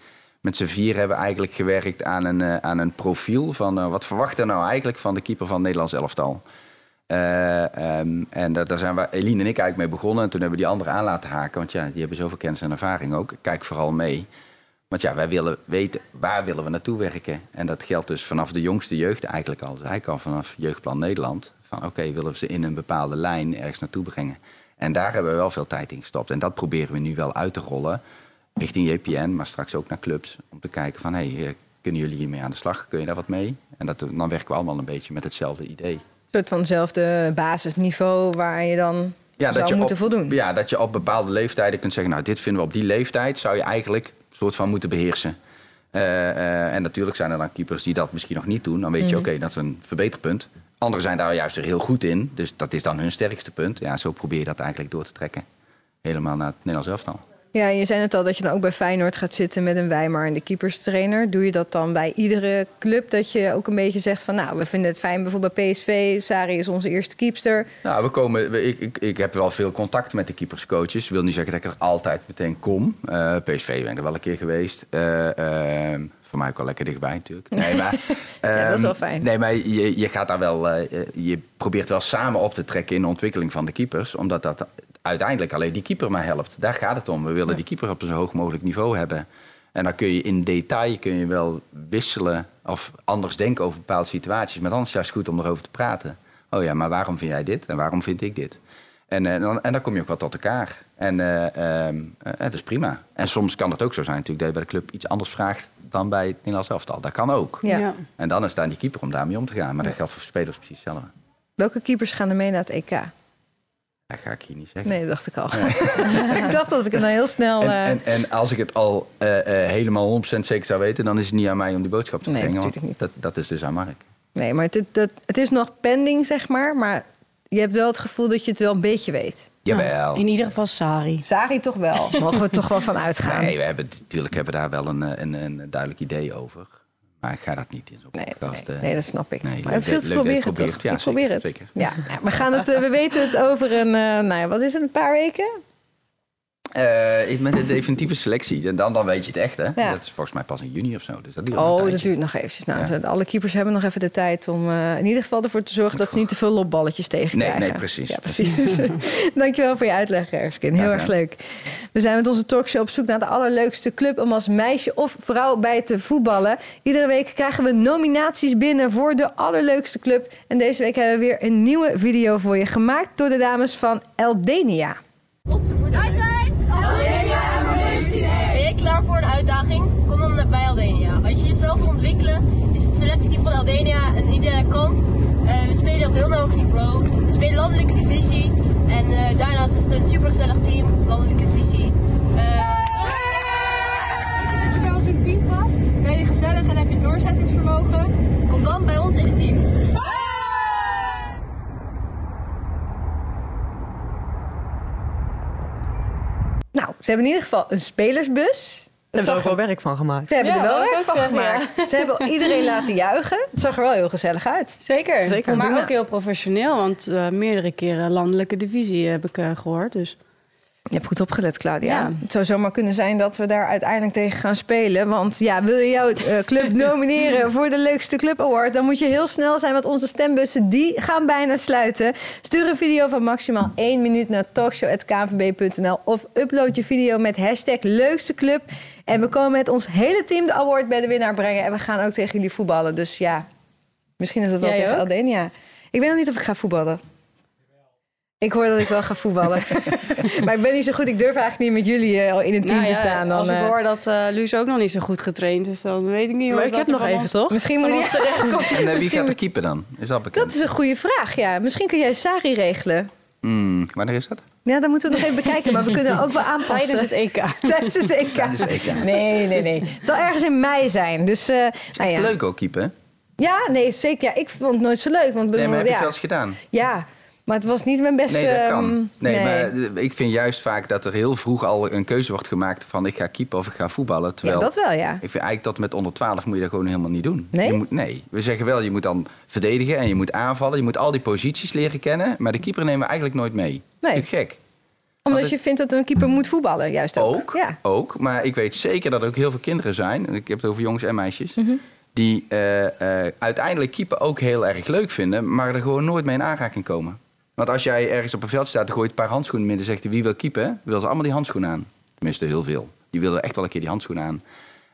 Met z'n vier hebben we eigenlijk gewerkt aan een, aan een profiel van uh, wat verwachten we nou eigenlijk van de keeper van het Nederlands elftal. Uh, um, en daar, daar zijn we, Eline en ik eigenlijk mee begonnen. En toen hebben we die anderen aan laten haken. Want ja, die hebben zoveel kennis en ervaring ook. Kijk vooral mee. Want ja, wij willen weten waar willen we naartoe werken. En dat geldt dus vanaf de jongste jeugd eigenlijk al. Eigenlijk al vanaf Jeugdplan Nederland. Van oké, willen we ze in een bepaalde lijn ergens naartoe brengen. En daar hebben we wel veel tijd in gestopt. En dat proberen we nu wel uit te rollen richting JPN, maar straks ook naar clubs. Om te kijken van, hé, hey, kunnen jullie hiermee aan de slag? Kun je daar wat mee? En dat, dan werken we allemaal een beetje met hetzelfde idee. Soort van hetzelfde basisniveau waar je dan ja, zou dat je moeten op, voldoen. Ja, dat je op bepaalde leeftijden kunt zeggen... nou, dit vinden we op die leeftijd, zou je eigenlijk een soort van moeten beheersen. Uh, uh, en natuurlijk zijn er dan keepers die dat misschien nog niet doen. Dan weet je, mm. oké, okay, dat is een verbeterpunt. Anderen zijn daar juist weer heel goed in. Dus dat is dan hun sterkste punt. Ja, zo probeer je dat eigenlijk door te trekken. Helemaal naar het Nederlands elftal. Ja, je zei het al dat je dan ook bij Feyenoord gaat zitten met een Weimar en de keeperstrainer. Doe je dat dan bij iedere club? Dat je ook een beetje zegt van nou, we vinden het fijn bijvoorbeeld bij PSV. Sari is onze eerste keepster. Nou, we komen, we, ik, ik, ik heb wel veel contact met de keeperscoaches. Ik wil niet zeggen dat ik er altijd meteen kom. Uh, PSV ben ik er wel een keer geweest. Uh, uh, voor mij ook wel lekker dichtbij natuurlijk. Nee, maar, ja, dat is wel fijn. Nee, maar je, je gaat daar wel, uh, je probeert wel samen op te trekken in de ontwikkeling van de keepers. Omdat dat uiteindelijk alleen die keeper maar helpt. Daar gaat het om. We willen ja. die keeper op een zo hoog mogelijk niveau hebben. En dan kun je in detail kun je wel wisselen of anders denken over bepaalde situaties. Maar dan is het juist goed om erover te praten. Oh ja, maar waarom vind jij dit en waarom vind ik dit? En, en, dan, en dan kom je ook wel tot elkaar. En uh, um, uh, dat is prima. En soms kan het ook zo zijn natuurlijk dat je bij de club iets anders vraagt dan bij het Nederlands elftal. Dat kan ook. Ja. Ja. En dan is daar die keeper om daarmee om te gaan. Maar dat geldt voor spelers precies hetzelfde. Welke keepers gaan er mee naar het EK? Dat ga ik hier niet zeggen. Nee, dat dacht ik al. ik dacht als ik het nou heel snel... En, uh... en, en, als ik het al uh, uh, helemaal 100% zeker zou weten... dan is het niet aan mij om die boodschap te nee, brengen. natuurlijk niet. Dat, dat is dus aan Mark. Nee, maar het, het, het, is nog pending, zeg maar. Maar je hebt wel het gevoel dat je het wel een beetje weet. Jawel. Nou, in ieder geval Sari. Sari toch wel. Mogen we toch wel van uitgaan. Nee, we hebben, natuurlijk hebben we daar wel een, een, een duidelijk idee over. Maar ik ga dat niet in zo'n nee, podcast. Nee, nee, dat snap ik. Nee, maar het te proberen, toch? Ja, ik zeker, probeer het. Zeker. Ja, we, gaan het, we weten het over een, uh, nou ja, wat is het, een paar weken? Eh, ik met de definitieve selectie. Dan, dan weet je het echt, hè? Ja. Dat is volgens mij pas in juni of zo. Dus dat duurt nog een Oh, dat duurt nog eventjes. Nou, Ja. ze- alle keepers hebben nog even de tijd om eh, in ieder geval ervoor te zorgen dat ze niet te veel lopballetjes Nee, tegenkrijgen. nee, precies. Ja, precies. Dankjewel voor je uitleg, Erskin. Heel erg leuk. We zijn met onze talkshow op zoek naar de allerleukste club om als meisje of vrouw bij te voetballen. Iedere week krijgen we nominaties binnen voor de allerleukste club. En deze week hebben we weer een nieuwe video voor je gemaakt door de dames van Eldenia. Zijn Aldenia Ben je klaar voor een uitdaging? Kom dan bij Aldenia. Als je jezelf wil ontwikkelen, is het selectieteam van Aldenia een ideale kans. Eh, we spelen op heel hoog niveau. We spelen landelijke divisie. En eh, daarnaast is het een supergezellig team, landelijke divisie. Eh, Als je bij ons in het team past, ben je gezellig en heb je doorzettingsvermogen? Kom dan bij ons in het team. Nou, ze hebben in ieder geval een spelersbus. Daar Dat hebben ook wel werk van gemaakt. Ze hebben Ja, er wel werk van gemaakt. Ze hebben iedereen laten juichen. Het zag er wel heel gezellig uit. Zeker. Zeker. Maar ook heel professioneel, want eh, meerdere keren landelijke divisie heb ik eh, gehoord. Dus Je hebt goed opgelet, Claudia. Ja. Het zou zomaar kunnen zijn dat we daar uiteindelijk tegen gaan spelen. Want ja, wil je jouw eh, club nomineren voor de leukste club award... dan moet je heel snel zijn, want onze stembussen die gaan bijna sluiten. Stuur een video van maximaal één minuut naar talkshow.kvb.nl... of upload je video met hashtag leukste club. En we komen met ons hele team de award bij de winnaar brengen. En we gaan ook tegen jullie voetballen. Dus ja, misschien is het wel Jij tegen ook? Aldenia. Ik weet nog niet of ik ga voetballen. Ik hoor dat ik wel ga voetballen. maar ik ben niet zo goed. Ik durf eigenlijk niet met jullie eh, al in een team Nou te ja, staan. Dan, als ik eh, hoor dat eh Luus ook nog niet zo goed getraind is, dan weet ik niet Maar ik dat heb nog even, ons- toch? Misschien moet je... ons terechtkomt. En wie gaat er keeper dan? Is dat bekend? Dat is een goede vraag, ja. Misschien kun jij Sari regelen. Hmm, wanneer is dat? Ja, dat moeten we nog even bekijken. Maar we kunnen ook wel aanpassen. Tijdens het EK. Tijdens het EK. Tijdens het EK. Nee, nee, nee. Het zal ergens in mei zijn. Dus, eh, nou ja. Leuk ook, keeper. Ja, nee, zeker. Ja, ik vond het nooit zo leuk. Want Nee, bedoel, maar heb je ja, het wel eens gedaan? ja, maar het was niet mijn beste... Nee, dat kan. ehm, Nee, maar eh, ik vind juist vaak dat er heel vroeg al een keuze wordt gemaakt van ik ga keeper of ik ga voetballen. Ja, Terwijl dat wel, ja. ik vind eigenlijk dat met onder 12 moet je dat gewoon helemaal niet doen. Nee? Je moet, nee. We zeggen wel, je moet dan verdedigen en je moet aanvallen. Je moet al die posities leren kennen. Maar de keeper nemen we eigenlijk nooit mee. Dat is natuurlijk gek. Omdat je vindt dat een keeper moet voetballen, juist ook. Ook, Ja. ook. Maar ik weet zeker dat er ook heel veel kinderen zijn. en Ik heb het over jongens en meisjes. Mhm. Die eh, eh, uiteindelijk keeper ook heel erg leuk vinden. Maar er gewoon nooit mee in aanraking komen. Want als jij ergens op een veld staat, dan gooit een paar handschoenen midden. zegt hij wie wil keeper? Wil ze allemaal die handschoenen aan. Tenminste, heel veel. Die willen echt wel een keer die handschoenen aan.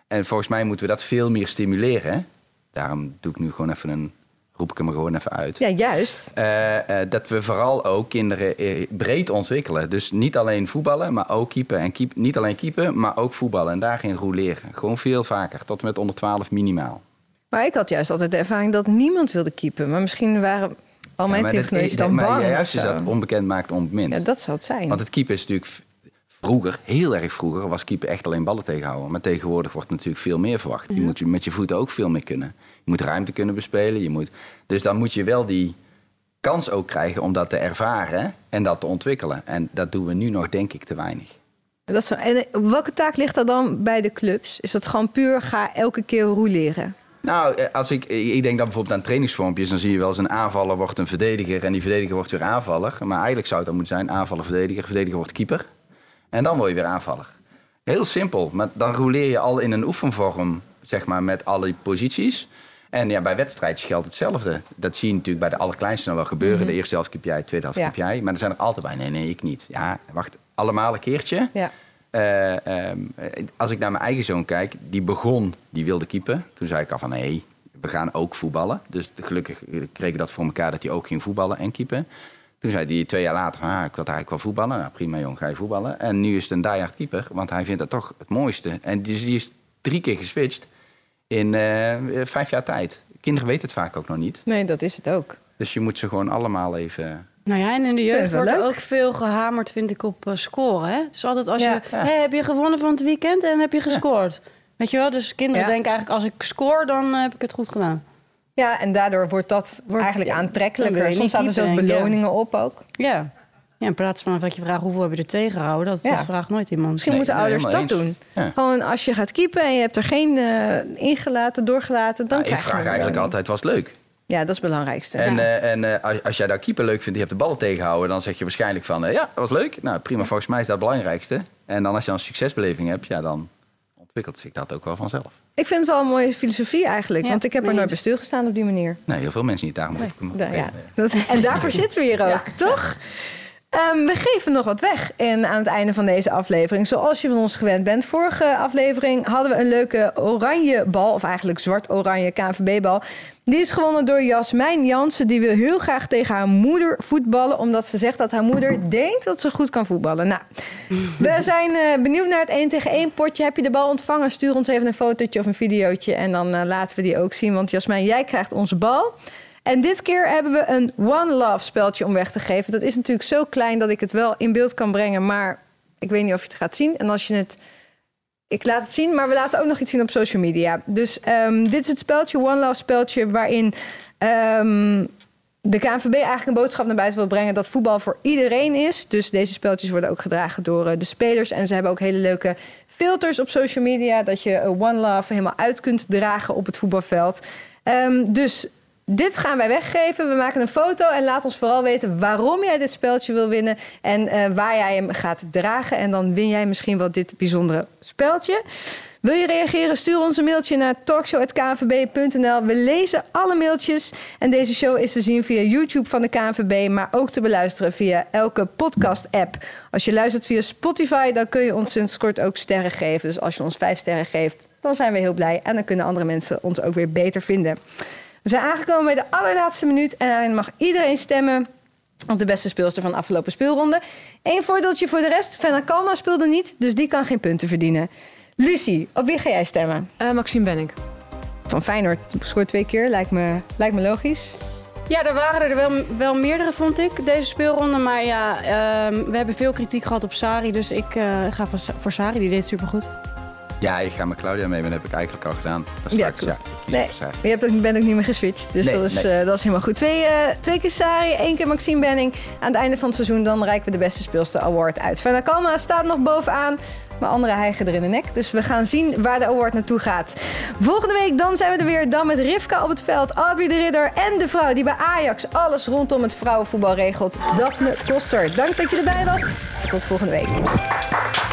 En volgens mij moeten we dat veel meer stimuleren. Daarom doe ik nu gewoon even een. roep ik hem er gewoon even uit. ja, juist. Eh, eh, dat we vooral ook kinderen eh, breed ontwikkelen. Dus niet alleen voetballen, maar ook keepen. En keep, niet alleen keepen, maar ook voetballen. En daarin roleren. Gewoon veel vaker. Tot en met onder 12 minimaal. Maar ik had juist altijd de ervaring dat niemand wilde keepen. Maar misschien waren al mijn Ja, is- dan maar bang. Juist is dat onbekend maakt onbemind. Ja, dat zou het zijn. Want het keepen is natuurlijk vroeger, heel erg vroeger, was keeper echt alleen ballen tegenhouden. Maar tegenwoordig wordt natuurlijk veel meer verwacht. Je moet met je voeten ook veel meer kunnen. Je moet ruimte kunnen bespelen. Je moet, dus dan moet je wel die kans ook krijgen om dat te ervaren en dat te ontwikkelen. En dat doen we nu nog, denk ik, te weinig. Dat zo. En eh, welke taak ligt er dan bij de clubs? Is dat gewoon puur ga elke keer rouleren? Nou, eh, als ik, ik denk dan bijvoorbeeld aan trainingsvormpjes, dan zie je wel eens een aanvaller wordt een verdediger en die verdediger wordt weer aanvaller. Maar eigenlijk zou het dan moeten zijn aanvaller, verdediger, verdediger wordt keeper. En dan word je weer aanvaller. Heel simpel, maar dan rouleer je al in een oefenvorm, zeg maar, met alle posities. En ja, bij wedstrijdjes geldt hetzelfde. Dat zie je natuurlijk bij de allerkleinste nog wel gebeuren. De eerste helft kip jij, de tweede helft Ja. kip jij. Maar er zijn er altijd bij, nee, nee, ik niet. Ja, wacht, allemaal een keertje. Ja. Eh, ehm, als ik naar mijn eigen zoon kijk, die begon, die wilde keepen. Toen zei ik al van, nee, we gaan ook voetballen. Dus gelukkig kregen we dat voor elkaar dat hij ook ging voetballen en keepen. Toen zei hij twee jaar later, van, ah, ik wil eigenlijk wel voetballen. Nou, prima jong, ga je voetballen. En nu is het een diehard keeper, want hij vindt dat toch het mooiste. En die, die is drie keer geswitcht in eh, vijf jaar tijd. Kinderen weten het vaak ook nog niet. Nee, dat is het ook. Dus je moet ze gewoon allemaal even... Nou ja, en in de Ja, jeugd wordt er leuk. ook veel gehamerd, vind ik, op eh, scoren. Hè? Het is altijd als Ja. je... Hé, heb je gewonnen van het weekend en heb je gescoord? Weet je wel? Dus kinderen Ja. denken eigenlijk, als ik score, dan eh, heb ik het goed gedaan. Ja, en daardoor wordt dat Wordt- eigenlijk ja, aantrekkelijker. Soms staat er ik, ja. beloningen op ook. Ja. ja in plaats van dat je vraagt, hoeveel heb je er tegengehouden? Dat, Ja. dat vraagt nooit iemand. Misschien Nee, moeten nee, ouders dat doen. Ja. Gewoon als je gaat keepen en je hebt er geen eh, ingelaten, doorgelaten, dan Nou, ik krijg je vraag een eigenlijk altijd, was het leuk? Ja, dat is het belangrijkste. En, Ja. eh, en eh, als, als jij daar keeper leuk vindt, je hebt de ballen tegenhouden, dan zeg je waarschijnlijk van, eh, ja, dat was leuk. Nou, prima, volgens mij is dat het belangrijkste. En dan als je dan een succesbeleving hebt, ja, dan ontwikkelt zich dat ook wel vanzelf. Ik vind het wel een mooie filosofie eigenlijk. Ja, want ik heb er nooit bij eens. stilgestaan op die manier. Nee, heel veel mensen niet. Daarom moet ik hem Da- ja. en daarvoor zitten we hier ook, toch? Ehm, we geven nog wat weg in, aan het einde van deze aflevering. Zoals je van ons gewend bent. Vorige aflevering hadden we een leuke oranje bal. Of eigenlijk zwart-oranje KNVB-bal. Die is gewonnen door Jasmijn Jansen. Die wil heel graag tegen haar moeder voetballen. Omdat ze zegt dat haar moeder denkt dat ze goed kan voetballen. Nou, we zijn eh, benieuwd naar het 1 tegen 1 potje. Heb je de bal ontvangen? Stuur ons even een fotootje of een videootje. En dan eh, laten we die ook zien. Want Jasmijn, jij krijgt onze bal. En dit keer hebben we een One Love speltje om weg te geven. Dat is natuurlijk zo klein dat ik het wel in beeld kan brengen. Maar ik weet niet of je het gaat zien. En als je het... Ik laat het zien, maar we laten ook nog iets zien op social media. Dus ehm, dit is het speltje, One Love speltje... waarin ehm, de KNVB eigenlijk een boodschap naar buiten wil brengen... dat voetbal voor iedereen is. Dus deze speltjes worden ook gedragen door eh, de spelers. En ze hebben ook hele leuke filters op social media... dat je eh, One Love helemaal uit kunt dragen op het voetbalveld. Ehm, dus dit gaan wij weggeven. We maken een foto en laat ons vooral weten waarom jij dit speltje wil winnen en eh, waar jij hem gaat dragen. En dan win jij misschien wel dit bijzondere speltje. Wil je reageren? Stuur ons een mailtje naar talkshow.knvb.nl. We lezen alle mailtjes. En deze show is te zien via YouTube van de KNVB, maar ook te beluisteren via elke podcast-app. Als je luistert via Spotify, dan kun je ons sinds kort ook sterren geven. Dus als je ons vijf sterren geeft, dan zijn we heel blij. En dan kunnen andere mensen ons ook weer beter vinden. We zijn aangekomen bij de allerlaatste minuut en daarin mag iedereen stemmen op de beste speelster van de afgelopen speelronde. Eén voordeeltje voor de rest. Fenna Kalma speelde niet, dus die kan geen punten verdienen. Lucie, op wie ga jij stemmen? Eh, Maxime Benning. Van Feyenoord scoort twee keer, lijkt me, lijkt me logisch. Ja, er waren er wel, wel meerdere, vond ik, deze speelronde. Maar ja, ehm, we hebben veel kritiek gehad op Sari. Dus ik eh, ga voor Sari, die deed supergoed. Ja, ik ga met Claudia mee, maar dat heb ik eigenlijk al gedaan. Dat Ja, klopt. kies Nee, je hebt ook, bent ook niet meer geswitcht, dus Nee, dat, is, nee. eh, dat is helemaal goed. Twee, eh, twee keer Sari, één keer Maxime Benning. Aan het einde van het seizoen dan reiken we de beste speelster award uit. Fenna Kalma staat nog bovenaan. Maar anderen hijgen er in de nek. Dus we gaan zien waar de award naartoe gaat. Volgende week dan zijn we er weer. Dan met Rivka op het veld, Audrey de Ridder en de vrouw die bij Ajax alles rondom het vrouwenvoetbal regelt. Daphne Koster. Dank dat je erbij was. Tot volgende week.